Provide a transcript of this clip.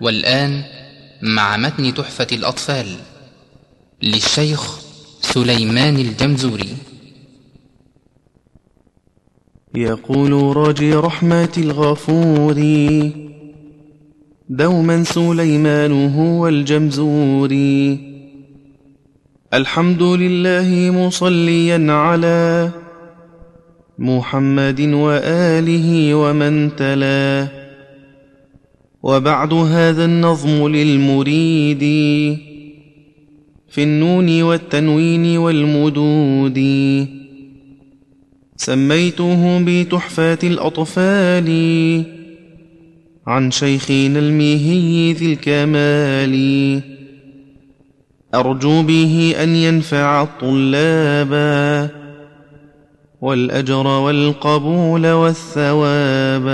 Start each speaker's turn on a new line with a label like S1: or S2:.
S1: والآن مع متن تحفة الأطفال للشيخ سليمان الجمزوري.
S2: يقول راجي رحمة الغفور دوما سليمان هو الجمزوري الحمد لله مصليا على محمد وآله ومن تلا. وبعد هذا النظم للمريد في النون والتنوين والمدود. سميته بتحفات الأطفال عن شيخنا الميهي ذي الكمال. أرجو به أن ينفع الطلاب والأجر والقبول والثواب.